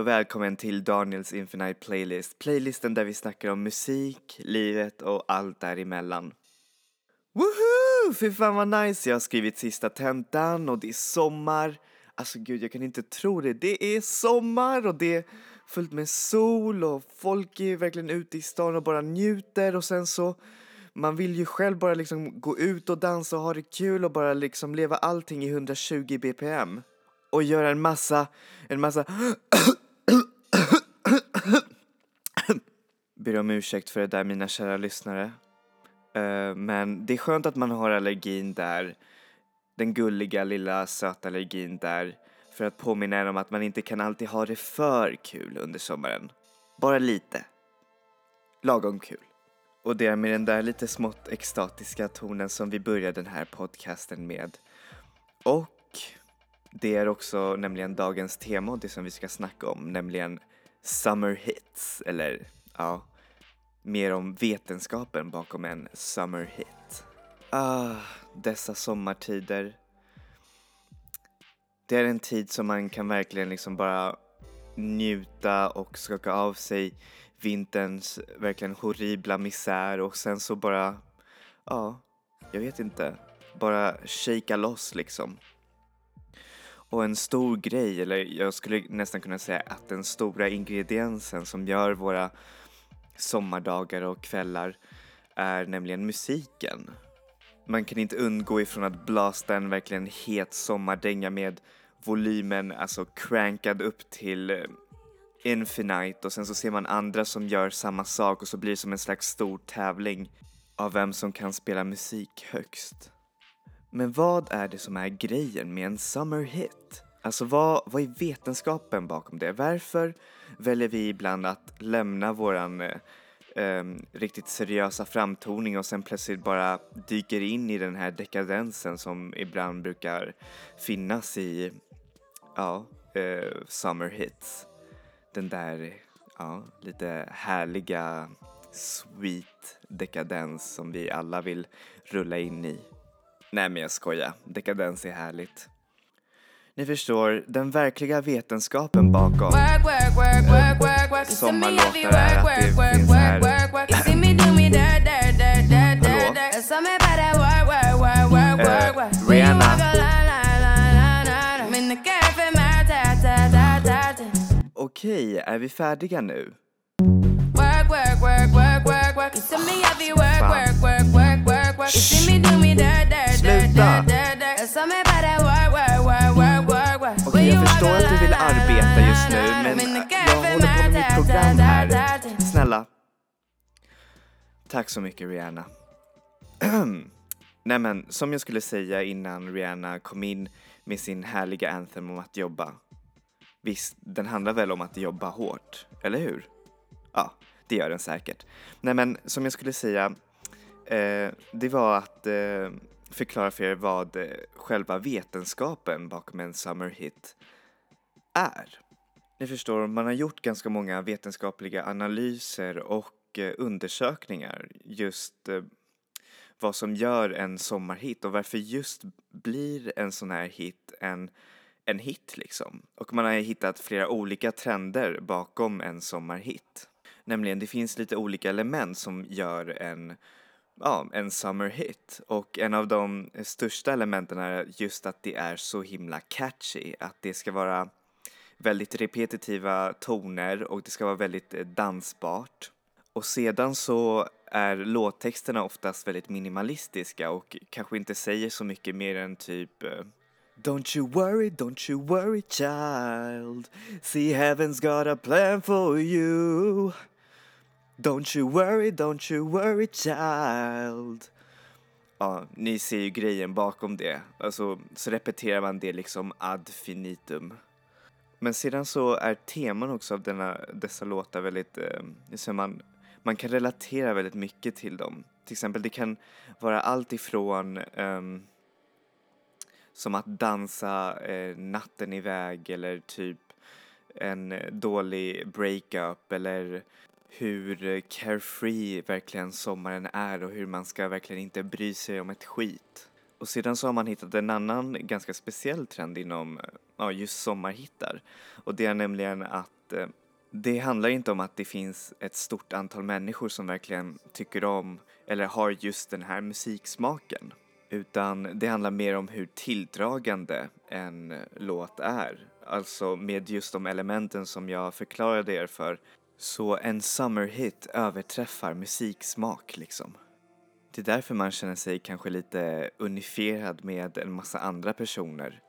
Och välkommen till Daniels Infinite Playlist. Playlisten där vi snackar om musik, livet och allt däremellan. Woohoo! Fy fan vad nice! Jag har skrivit sista tentan och det är sommar. Alltså gud, jag kan inte tro det. Det är sommar och det är fullt med sol och folk är verkligen ute i stan och bara njuter och sen så man vill ju själv bara liksom gå ut och dansa och ha det kul och bara liksom leva allting i 120 bpm och göra en massa, en massa Ber om ursäkt för det där mina kära lyssnare. Eh, men det är skönt att man har allergin där, den gulliga lilla söta allergin där för att påminna en om att man inte kan alltid ha det för kul under sommaren. Bara lite. Lagom kul. Och det är med den där lite smått extatiska tonen som vi börjar den här podcasten med. Och det är också nämligen dagens tema och det som vi ska snacka om, nämligen Summer Hits, eller ja, mer om vetenskapen bakom en Summer Hit. Ah, dessa sommartider. Det är en tid som man kan verkligen liksom bara njuta och skaka av sig vinterns verkligen horribla misär och sen så bara, ja, jag vet inte, bara shaka loss liksom. Och en stor grej, eller jag skulle nästan kunna säga att den stora ingrediensen som gör våra sommardagar och kvällar är nämligen musiken. Man kan inte undgå ifrån att blasta en verkligen het sommardänga med volymen alltså crankad upp till eh, infinite och sen så ser man andra som gör samma sak och så blir det som en slags stor tävling av vem som kan spela musik högst. Men vad är det som är grejen med en summer hit? Alltså vad, vad är vetenskapen bakom det? Varför väljer vi ibland att lämna våran eh, eh, riktigt seriösa framtoning och sen plötsligt bara dyker in i den här dekadensen som ibland brukar finnas i, ja, eh, summer hits. Den där, ja, lite härliga sweet dekadens som vi alla vill rulla in i. Nej men jag skojar, dekadens är härligt. Ni förstår, den verkliga vetenskapen bakom eh, sommarlåtar är att det finns här... Hallå? Eh, Rihanna. Okej, är vi färdiga nu? Sluta! Jag förstår att du vill arbeta just nu, men jag håller på med mitt program här. Snälla. Tack så mycket Rihanna. Nej men, som jag skulle säga innan Rihanna kom in med sin härliga anthem om att jobba. Visst, den handlar väl om att jobba hårt, eller hur? Ja, det gör den säkert. Nej men, som jag skulle säga, eh, det var att eh, förklara för er vad eh, själva vetenskapen bakom en summer hit är. Ni förstår, man har gjort ganska många vetenskapliga analyser och eh, undersökningar just eh, vad som gör en sommarhit och varför just blir en sån här hit en, en hit liksom. Och man har hittat flera olika trender bakom en sommarhit. Nämligen, det finns lite olika element som gör en ja, en summer hit. Och en av de största elementen är just att det är så himla catchy. Att det ska vara väldigt repetitiva toner och det ska vara väldigt eh, dansbart. Och sedan så är låttexterna oftast väldigt minimalistiska och kanske inte säger så mycket mer än typ eh, Don't you worry, don't you worry child See heaven's got a plan for you Don't you worry, don't you worry child. Ja, ni ser ju grejen bakom det. Alltså, så repeterar man det liksom ad finitum. Men sedan så är teman också av denna, dessa låtar väldigt, eh, så man, man kan relatera väldigt mycket till dem. Till exempel det kan vara allt ifrån eh, som att dansa eh, natten iväg eller typ en dålig breakup eller hur eh, carefree verkligen sommaren är och hur man ska verkligen inte bry sig om ett skit. Och sedan så har man hittat en annan ganska speciell trend inom eh, ja, just sommarhittar. Och det är nämligen att eh, det handlar inte om att det finns ett stort antal människor som verkligen tycker om eller har just den här musiksmaken. Utan det handlar mer om hur tilldragande en låt är. Alltså med just de elementen som jag förklarade er för. Så en summerhit överträffar musiksmak liksom. Det är därför man känner sig kanske lite unifierad med en massa andra personer.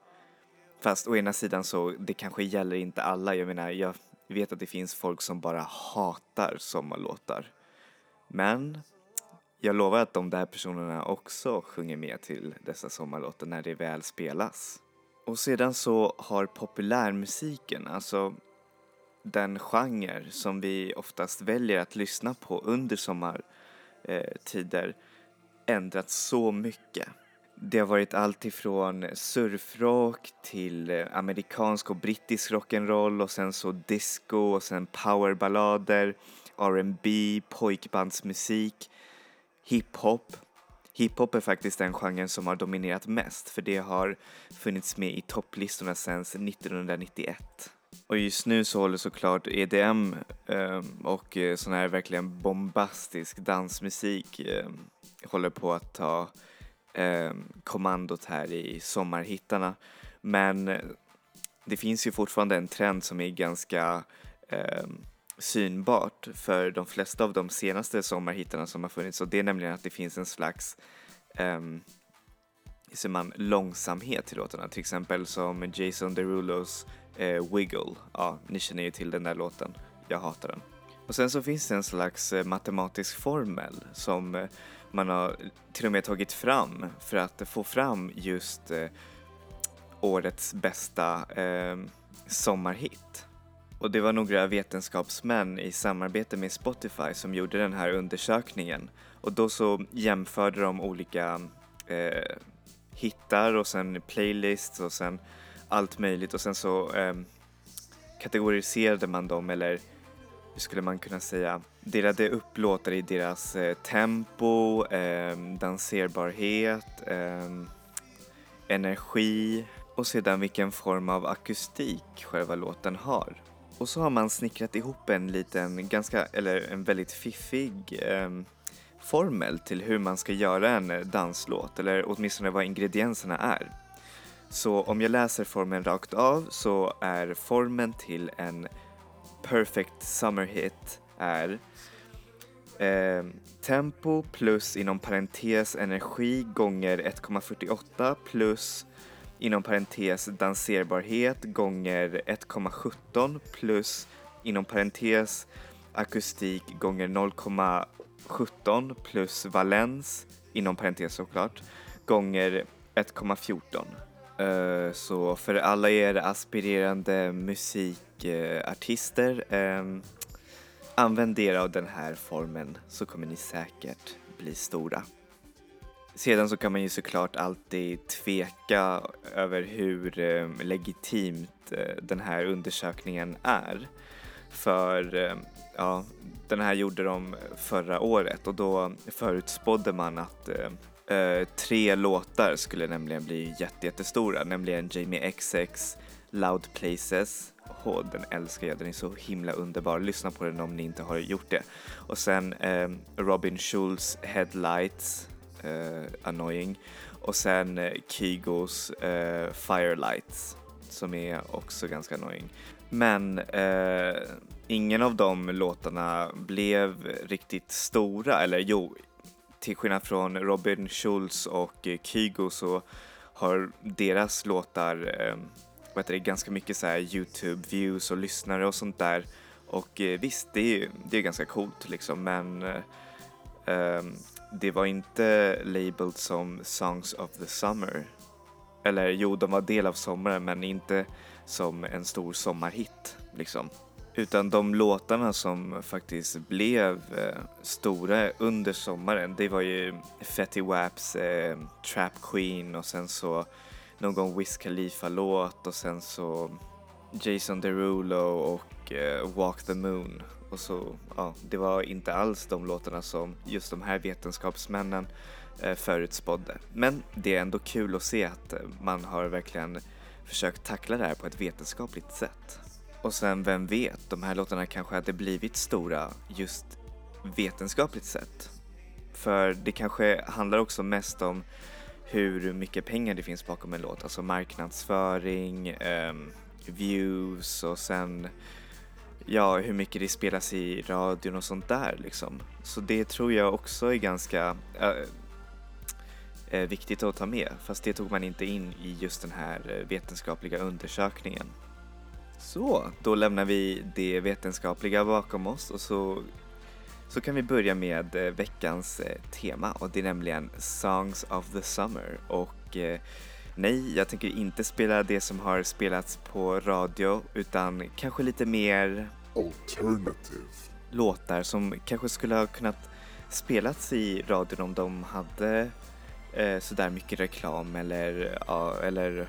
Fast å ena sidan så, det kanske gäller inte alla. Jag menar, jag vet att det finns folk som bara hatar sommarlåtar. Men jag lovar att de där personerna också sjunger med till dessa sommarlåtar när det väl spelas. Och sedan så har populärmusiken, alltså den genre som vi oftast väljer att lyssna på under sommartider, ändrats så mycket. Det har varit allt ifrån surfrock till eh, amerikansk och brittisk rock'n'roll och sen så disco och sen powerballader, R&B, pojkbandsmusik, hiphop. Hiphop är faktiskt den genren som har dominerat mest för det har funnits med i topplistorna sedan 1991. Och just nu så håller såklart EDM ehm, eh, och sån här verkligen bombastisk dansmusik eh, håller på att ta eh, kommandot här i sommarhittarna. Men eh, det finns ju fortfarande en trend som är ganska ehm, synbart för de flesta av de senaste sommarhittarna som har funnits och det är nämligen att det finns en slags ehm, ser man, långsamhet i låtarna. Till exempel som Jason Derulos eh, Wiggle. Ja, ni känner ju till den där låten. Jag hatar den. Och sen så finns det en slags eh, matematisk formel som eh, man har till och med tagit fram för att få fram just eh, årets bästa eh, sommarhit. Och det var några vetenskapsmän i samarbete med Spotify som gjorde den här undersökningen. Och då så jämförde de olika eh, hittar och sen playlists och sen allt möjligt och sen så eh, kategoriserade man dem eller hur skulle man kunna säga, delade upp låtar i deras eh, tempo, eh, danserbarhet, eh, energi och sedan vilken form av akustik själva låten har. Och så har man snickrat ihop en liten, ganska, eller en väldigt fiffig eh, formel till hur man ska göra en eh, danslåt, eller åtminstone vad ingredienserna är. Så om jag läser formeln rakt av så är formeln till en perfect summer hit är eh, tempo plus inom parentes energi gånger 1,48 plus inom parentes danserbarhet gånger 1,17 plus inom parentes akustik gånger 0,17 plus valens inom parentes såklart gånger 1,14. Uh, så för alla er aspirerande musikartister, uh, använd er av den här formen så kommer ni säkert bli stora. Sedan så kan man ju såklart alltid tveka över hur eh, legitimt eh, den här undersökningen är. För eh, ja, den här gjorde de förra året och då förutspådde man att eh, eh, tre låtar skulle nämligen bli jättestora, nämligen Jamie XX, Loud Places, oh, den älskar jag, den är så himla underbar, lyssna på den om ni inte har gjort det. Och sen eh, Robin Schulz Headlights, eh, annoying. Och sen eh, Kygos eh, Firelights som är också ganska annoying. Men eh, ingen av de låtarna blev riktigt stora, eller jo, till skillnad från Robin Schulz och eh, Kygo så har deras låtar eh, vad heter det, ganska mycket så Youtube views och lyssnare och sånt där. Och eh, visst, det är, det är ganska coolt liksom men eh, ehm, det var inte labeled som Songs of the Summer. Eller jo, de var del av sommaren men inte som en stor sommarhit liksom. Utan de låtarna som faktiskt blev eh, stora under sommaren det var ju Fetty Waps eh, Trap Queen och sen så någon Wiz Khalifa-låt och sen så Jason Derulo och eh, Walk the Moon och så, ja, det var inte alls de låtarna som just de här vetenskapsmännen eh, förutspådde. Men det är ändå kul att se att eh, man har verkligen försökt tackla det här på ett vetenskapligt sätt. Och sen, vem vet, de här låtarna kanske hade blivit stora just vetenskapligt sett. För det kanske handlar också mest om hur mycket pengar det finns bakom en låt, alltså marknadsföring, um, views och sen ja, hur mycket det spelas i radion och sånt där liksom. Så det tror jag också är ganska äh, viktigt att ta med, fast det tog man inte in i just den här eh, vetenskapliga undersökningen. Så, då lämnar vi det vetenskapliga bakom oss och så, så kan vi börja med eh, veckans tema och det är nämligen Songs of the Summer och Nej, jag tänker inte spela det som har spelats på radio utan kanske lite mer Alternative. Låtar som kanske skulle ha kunnat spelats i radion om de hade eh, sådär mycket reklam eller, ja, eller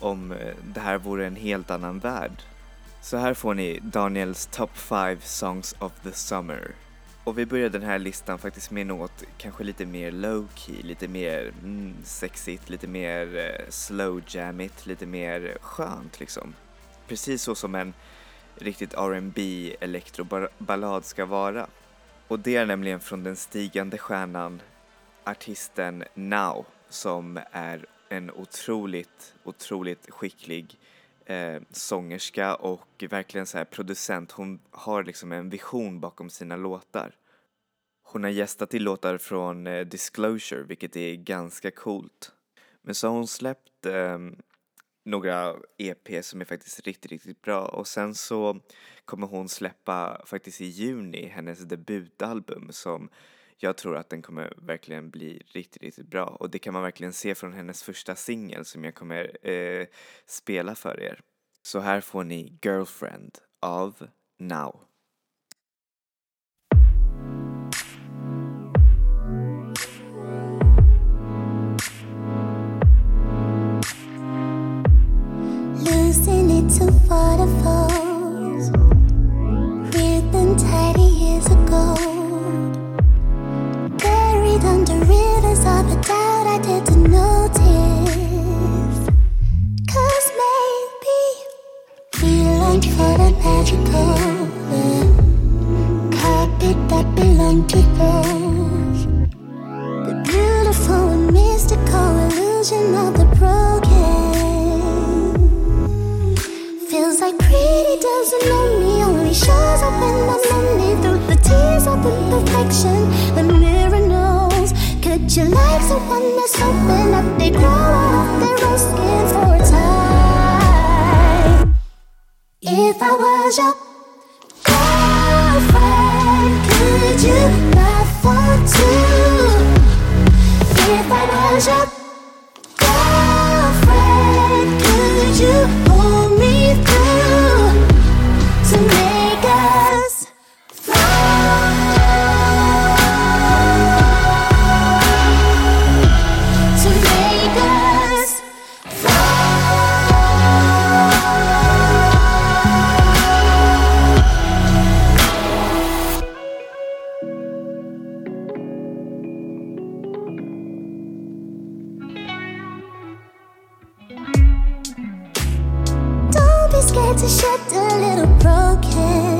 om eh, det här vore en helt annan värld. Så här får ni Daniels Top 5 Songs of the Summer. Och vi börjar den här listan faktiskt med något kanske lite mer low key, lite mer mm, sexigt, lite mer eh, slow jammigt, lite mer skönt liksom. Precis så som en riktigt R&B elektroballad ska vara. Och det är nämligen från den stigande stjärnan artisten Now som är en otroligt, otroligt skicklig eh, sångerska och verkligen så här producent. Hon har liksom en vision bakom sina låtar. Hon har gästat i låtar från eh, Disclosure, vilket är ganska coolt. Men så har hon släppt eh, några EP som är faktiskt riktigt, riktigt bra och sen så kommer hon släppa faktiskt i juni hennes debutalbum som jag tror att den kommer verkligen bli riktigt, riktigt bra och det kan man verkligen se från hennes första singel som jag kommer eh, spela för er. Så här får ni Girlfriend av Now. Losing it too far to fall scared to shed a little broken.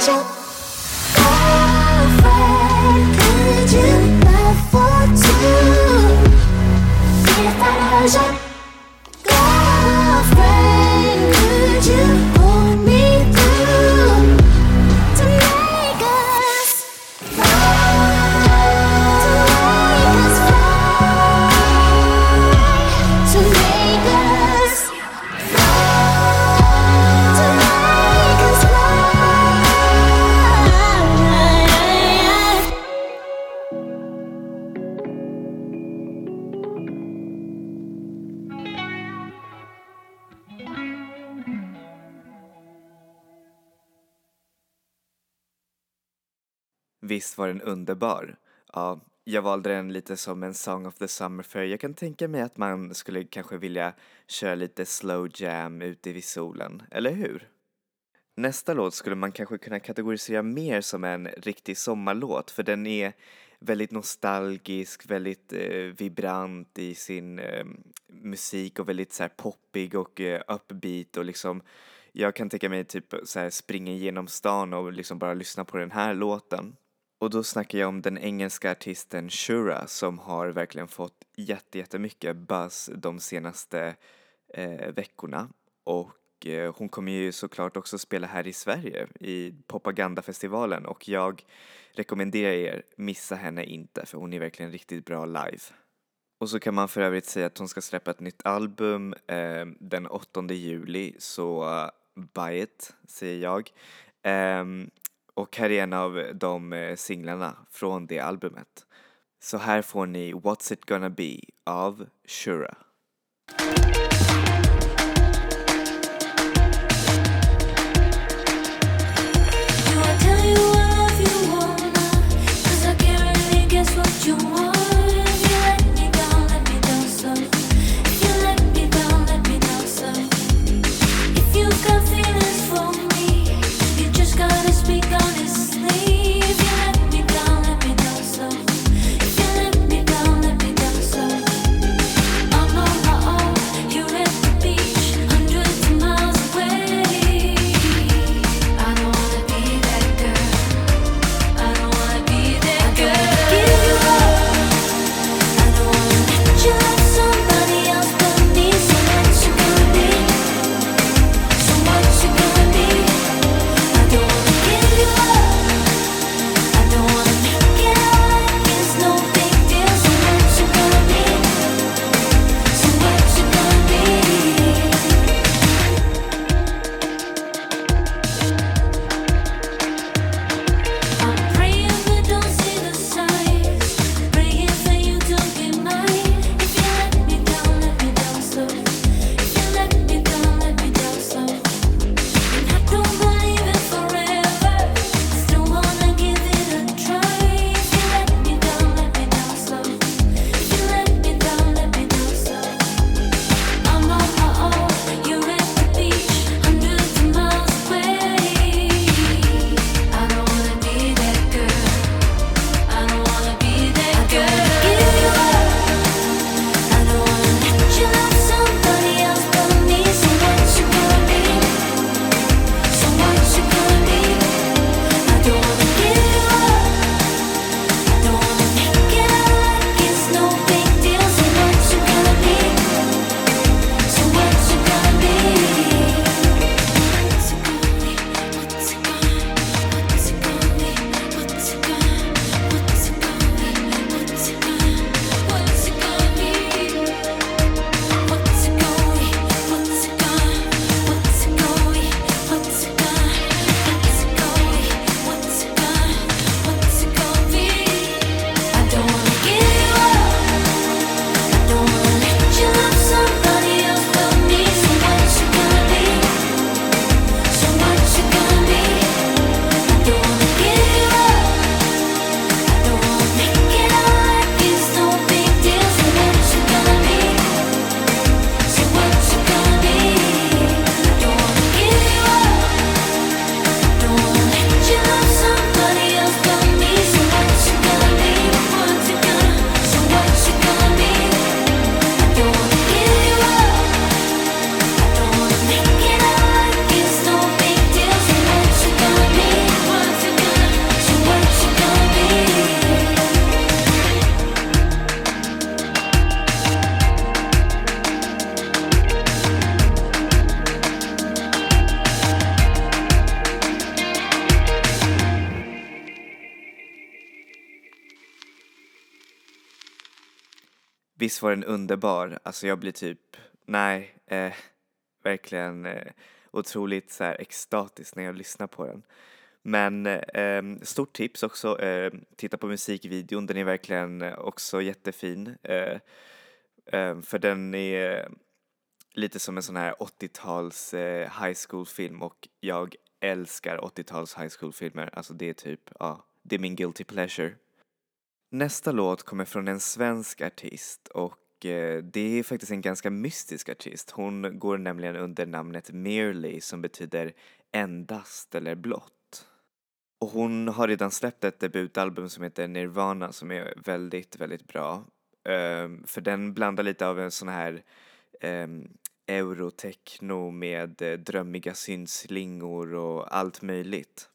で。Visst var den underbar? Ja, jag valde den lite som en Song of the Summer för jag kan tänka mig att man skulle kanske vilja köra lite slow jam ute vid solen, eller hur? Nästa låt skulle man kanske kunna kategorisera mer som en riktig sommarlåt för den är väldigt nostalgisk, väldigt eh, vibrant i sin eh, musik och väldigt så här poppig och eh, upbeat och liksom jag kan tänka mig typ så här springa genom stan och liksom bara lyssna på den här låten. Och då snackar jag om den engelska artisten Shura som har verkligen fått jättemycket buzz de senaste eh, veckorna. Och eh, hon kommer ju såklart också spela här i Sverige i Propagandafestivalen och jag rekommenderar er, missa henne inte för hon är verkligen riktigt bra live. Och så kan man för övrigt säga att hon ska släppa ett nytt album eh, den 8 juli så uh, buy it, säger jag. Um, och här är en av de eh, singlarna från det albumet. Så här får ni What's It Gonna Be av Shura. Visst var den underbar? Alltså jag blir typ, nej, eh, verkligen eh, otroligt så här extatisk när jag lyssnar på den. Men eh, stort tips också, eh, titta på musikvideon, den är verkligen också jättefin. Eh, eh, för den är lite som en sån här 80-tals eh, high school film och jag älskar 80-tals high school filmer. Alltså det är typ, ja, det är min guilty pleasure. Nästa låt kommer från en svensk artist och eh, det är faktiskt en ganska mystisk artist. Hon går nämligen under namnet Merely som betyder endast eller blott. Och hon har redan släppt ett debutalbum som heter Nirvana som är väldigt, väldigt bra. Ehm, för den blandar lite av en sån här ehm, eurotechno med eh, drömmiga synslingor och allt möjligt.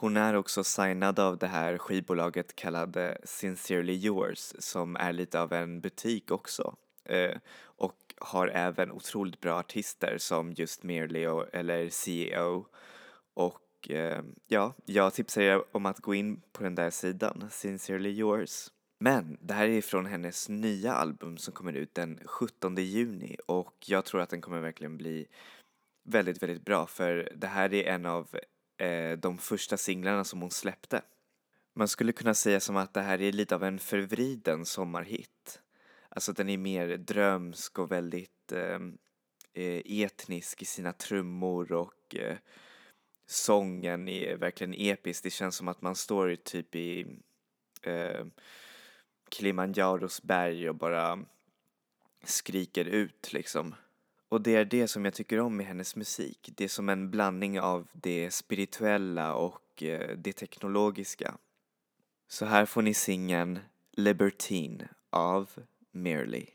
Hon är också signad av det här skivbolaget kallade Sincerely Yours som är lite av en butik också. Eh, och har även otroligt bra artister som just Merely och, eller CEO. Och eh, ja, jag tipsar er om att gå in på den där sidan, Sincerely Yours. Men det här är från hennes nya album som kommer ut den 17 juni och jag tror att den kommer verkligen bli väldigt, väldigt bra för det här är en av eh, de första singlarna som hon släppte. Man skulle kunna säga som att det här är lite av en förvriden sommarhit. Alltså den är mer drömsk och väldigt ehm, eh, etnisk i sina trummor och eh, sången är verkligen episk. Det känns som att man står typ i eh, Kilimanjaros berg och bara skriker ut liksom. Och det är det som jag tycker om med hennes musik. Det är som en blandning av det spirituella och eh, det teknologiska. Så här får ni singeln Libertine av Merely.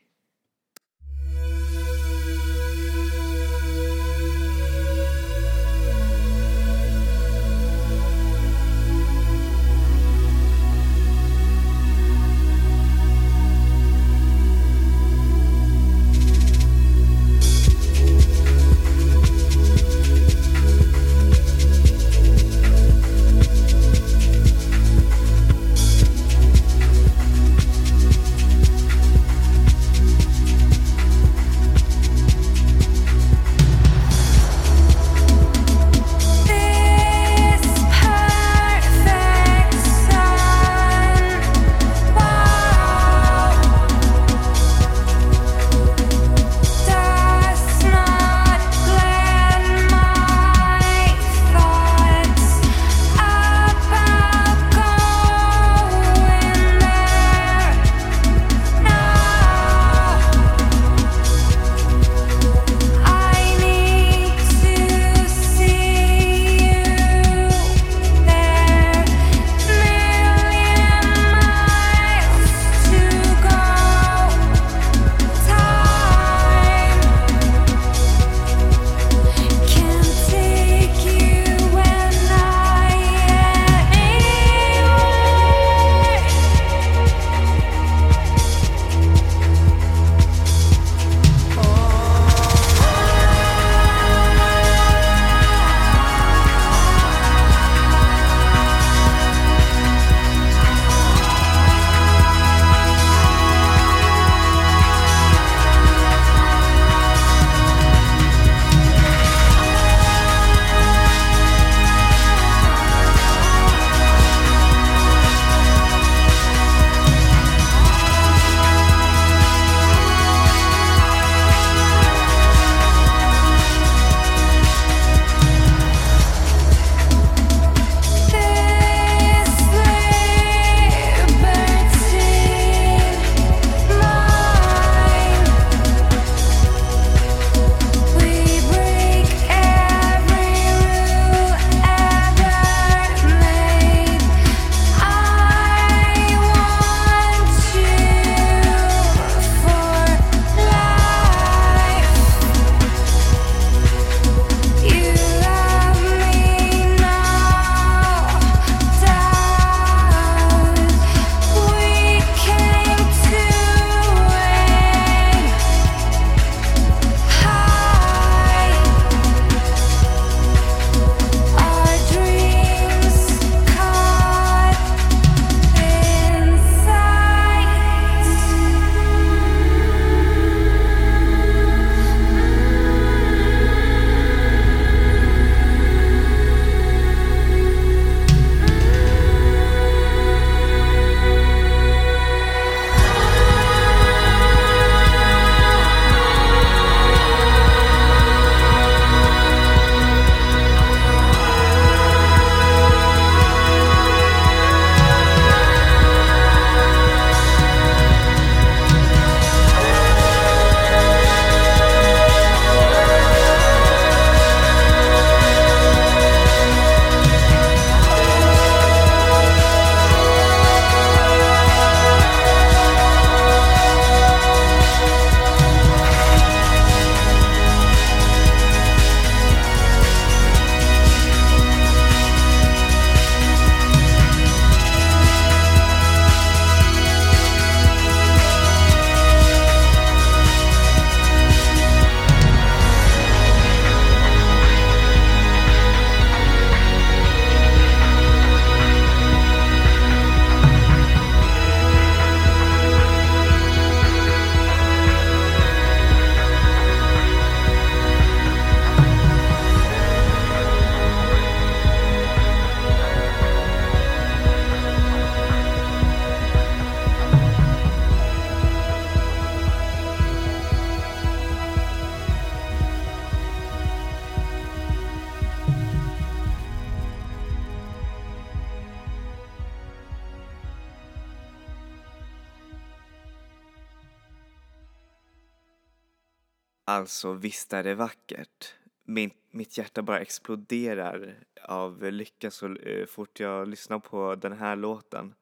Alltså, visst är det vackert. Min, mitt hjärta bara exploderar av lycka så eh, fort jag lyssnar på den här låten.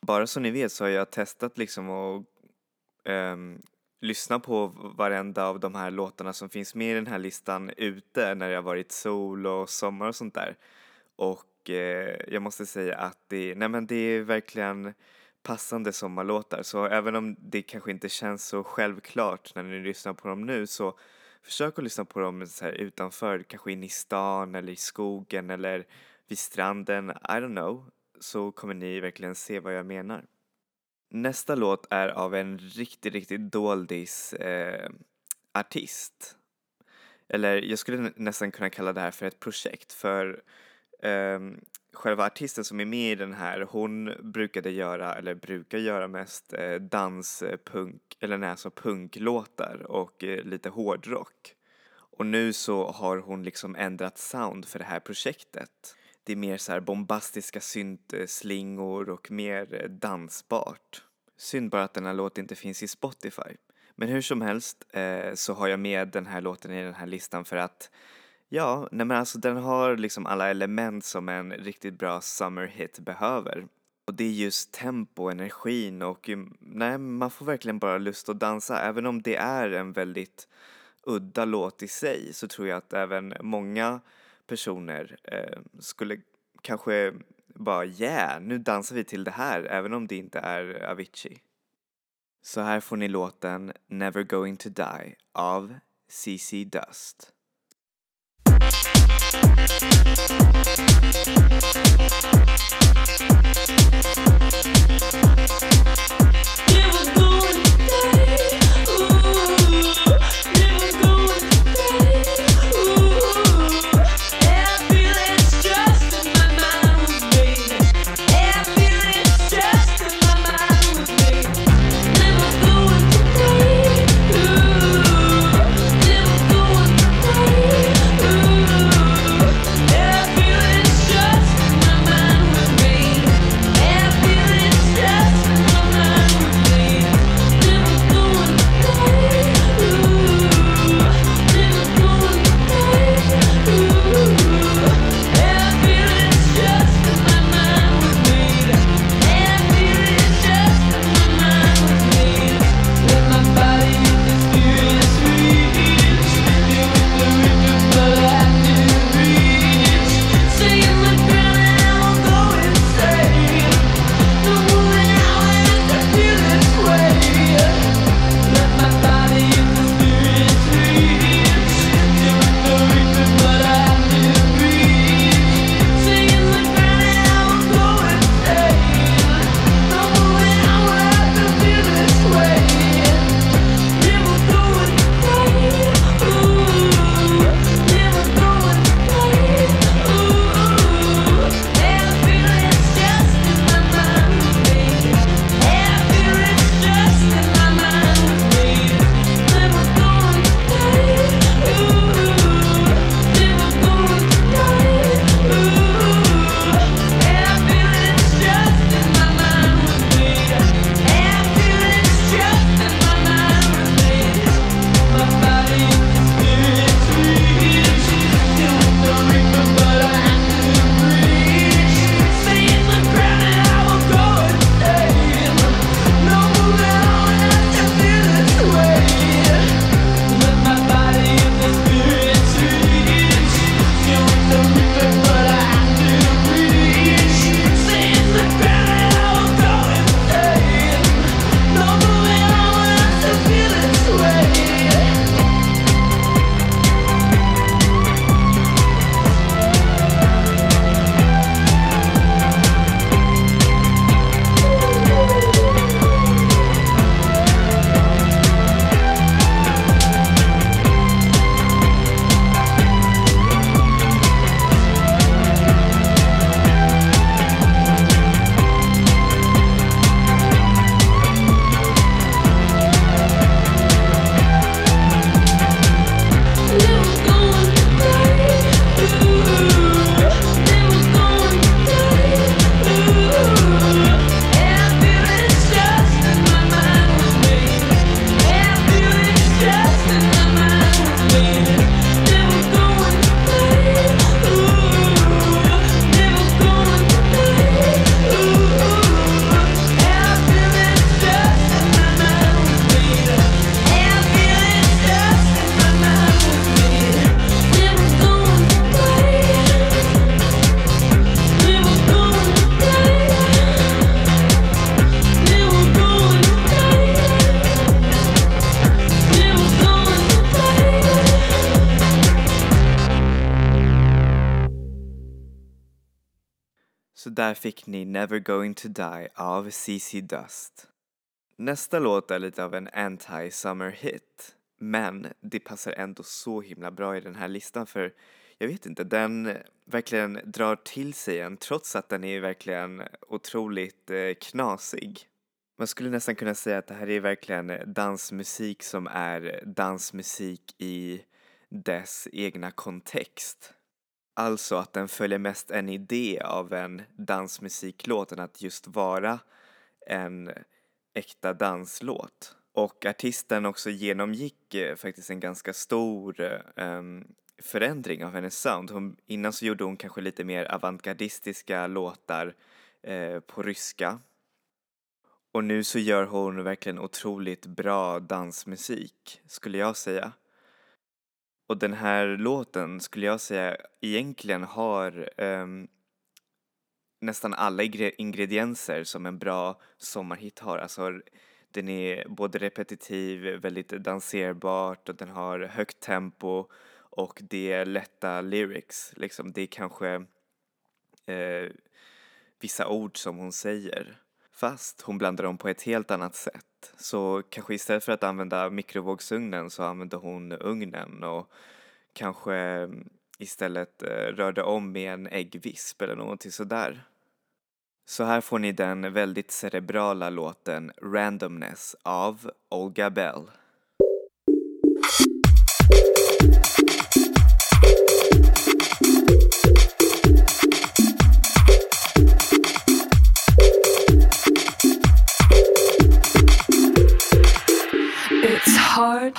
Bara så ni vet så har jag testat liksom att um, lyssna på varenda av de här låtarna som finns med i den här listan ute när det har varit sol och sommar och sånt där. Och eh, jag måste säga att det, nej men det är verkligen passande sommarlåtar. Så även om det kanske inte känns så självklart när ni lyssnar på dem nu så försök att lyssna på dem så här utanför, kanske in i stan eller i skogen eller vid stranden, I don't know, så kommer ni verkligen se vad jag menar. Nästa låt är av en riktigt, riktigt doldis eh, artist. Eller jag skulle nästan kunna kalla det här för ett projekt för eh, själva artisten som är med i den här, hon brukade göra, eller brukar göra mest eh, danspunk, eh, eller nej, alltså punklåtar och eh, lite hårdrock. Och nu så har hon liksom ändrat sound för det här projektet. Det är mer så här bombastiska syntslingor och mer eh, dansbart. Synd bara att den här låten inte finns i Spotify. Men hur som helst eh, så har jag med den här låten i den här listan för att Ja, nej men alltså den har liksom alla element som en riktigt bra summer hit behöver. Och det är just tempo, energin och mm, nej, man får verkligen bara lust att dansa. Även om det är en väldigt udda låt i sig så tror jag att även många personer eh, skulle kanske bara yeah, nu dansar vi till det här även om det inte är Avicii. Så här får ni låten Never Going To Die av CC Dust. Never going to där fick ni Never Going To Die av CC Dust. Nästa låt är lite av en anti-summer hit. Men det passar ändå så himla bra i den här listan för jag vet inte, den verkligen drar till sig en trots att den är verkligen otroligt eh, knasig. Man skulle nästan kunna säga att det här är verkligen dansmusik som är dansmusik i dess egna kontext. Alltså att den följer mest en idé av en dansmusiklåt än att just vara en äkta danslåt. Och artisten också genomgick eh, faktiskt en ganska stor um, förändring av hennes sound. Hon, innan så gjorde hon kanske lite mer avantgardistiska låtar eh, på ryska. Och nu så gör hon verkligen otroligt bra dansmusik, skulle jag säga. Och den här låten skulle jag säga egentligen har um, nästan alla ingredienser som en bra sommarhit har. Alltså den är både repetitiv, väldigt danserbart och den har högt tempo och det är lätta lyrics. Liksom det är kanske eh, vissa ord som hon säger. Fast hon blandar dem på ett helt annat sätt. Så kanske istället för att använda mikrovågsugnen så använde hon ugnen och kanske mm, istället eh, rörde om med en äggvisp eller någonting sådär. Så här får ni den väldigt cerebrala låten Randomness av Olga Bell. Hard.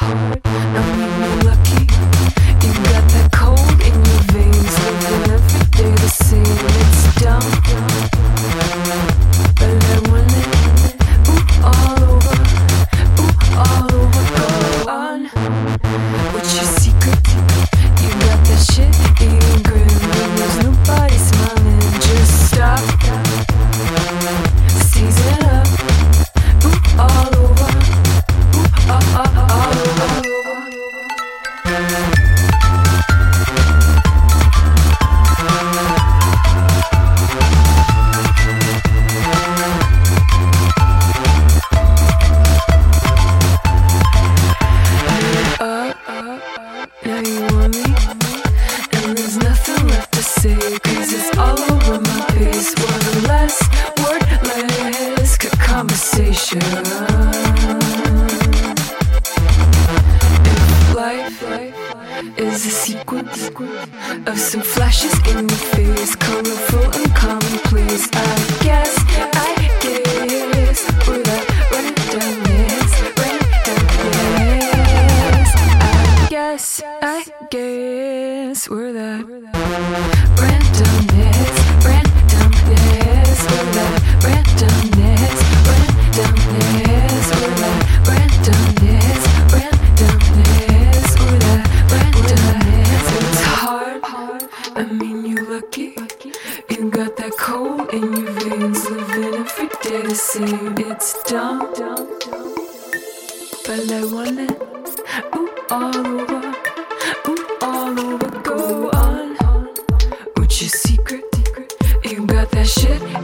Shit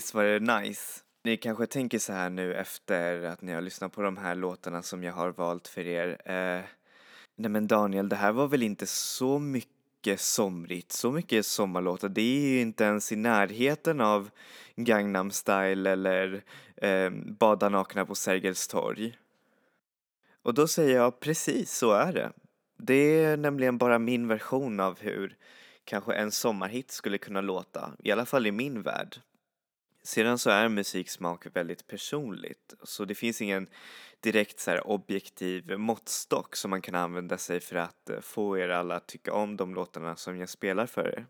visst var det nice? Ni kanske tänker så här nu efter att ni har lyssnat på de här låtarna som jag har valt för er. Eh, nej men Daniel, det här var väl inte så mycket somrigt, så mycket sommarlåtar. Det är ju inte ens i närheten av Gangnam style eller eh, Bada nakna på Sergels torg. Och då säger jag precis så är det. Det är nämligen bara min version av hur kanske en sommarhit skulle kunna låta, i alla fall i min värld. Sedan så är musiksmak väldigt personligt, så det finns ingen direkt så här objektiv måttstock som man kan använda sig för att eh, få er alla att tycka om de låtarna som jag spelar för er.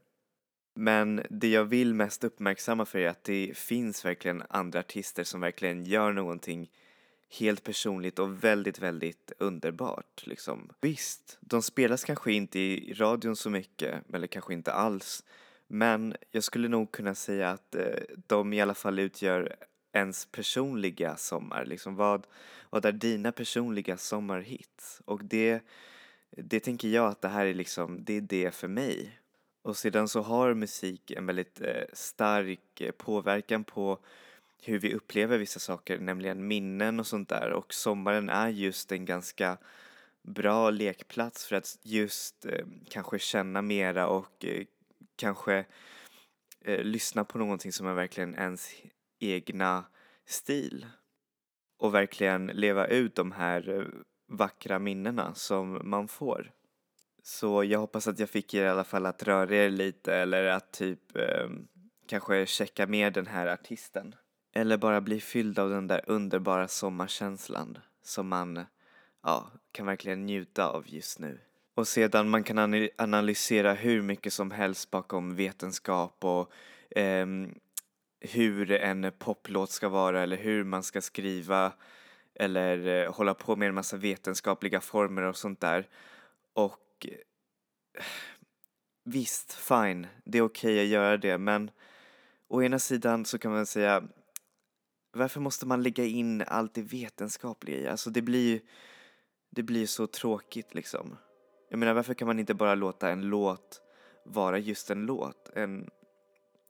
Men det jag vill mest uppmärksamma för er är att det finns verkligen andra artister som verkligen gör någonting helt personligt och väldigt, väldigt underbart liksom. Visst, de spelas kanske inte i radion så mycket, eller kanske inte alls. Men jag skulle nog kunna säga att eh, de i alla fall utgör ens personliga sommar. Liksom vad, vad är dina personliga sommarhits? Och det, det tänker jag att det här är liksom, det är det för mig. Och sedan så har musik en väldigt eh, stark eh, påverkan på hur vi upplever vissa saker, nämligen minnen och sånt där. Och sommaren är just en ganska bra lekplats för att just eh, kanske känna mera och eh, kanske eh, lyssna på någonting som är verkligen ens egna stil. Och verkligen leva ut de här eh, vackra minnena som man får. Så jag hoppas att jag fick er i alla fall att röra er lite eller att typ eh, kanske checka med den här artisten. Eller bara bli fylld av den där underbara sommarkänslan som man ja, kan verkligen njuta av just nu. Och sedan man kan analysera hur mycket som helst bakom vetenskap och ehm, hur en poplåt ska vara eller hur man ska skriva eller eh, hålla på med en massa vetenskapliga former och sånt där. Och eh, visst, fine, det är okej att göra det men å ena sidan så kan man säga varför måste man lägga in allt det vetenskapliga i? Alltså det blir ju det blir så tråkigt liksom. Jag menar varför kan man inte bara låta en låt vara just en låt? En,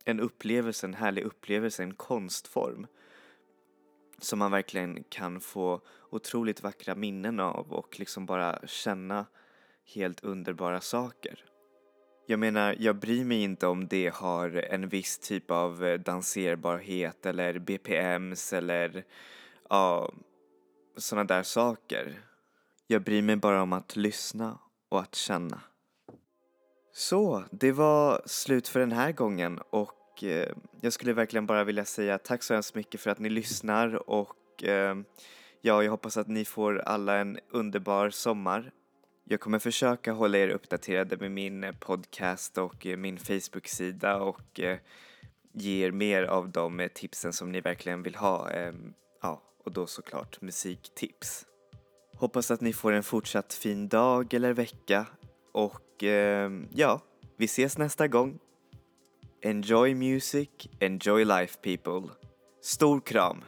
en upplevelse, en härlig upplevelse, en konstform. Som man verkligen kan få otroligt vackra minnen av och liksom bara känna helt underbara saker. Jag menar, jag bryr mig inte om det har en viss typ av eh, danserbarhet eller BPMs eller ja, sådana där saker. Jag bryr mig bara om att lyssna och att känna. Så, det var slut för den här gången och eh, jag skulle verkligen bara vilja säga tack så hemskt mycket för att ni lyssnar och eh, ja, jag hoppas att ni får alla en underbar sommar. Jag kommer försöka hålla er uppdaterade med min eh, podcast och eh, min Facebook-sida och eh, ge er mer av de eh, tipsen som ni verkligen vill ha. ja, och då såklart musiktips. Hoppas att ni får en fortsatt fin dag eller vecka och eh, ja, vi ses nästa gång. Enjoy music, enjoy life people. Stor kram!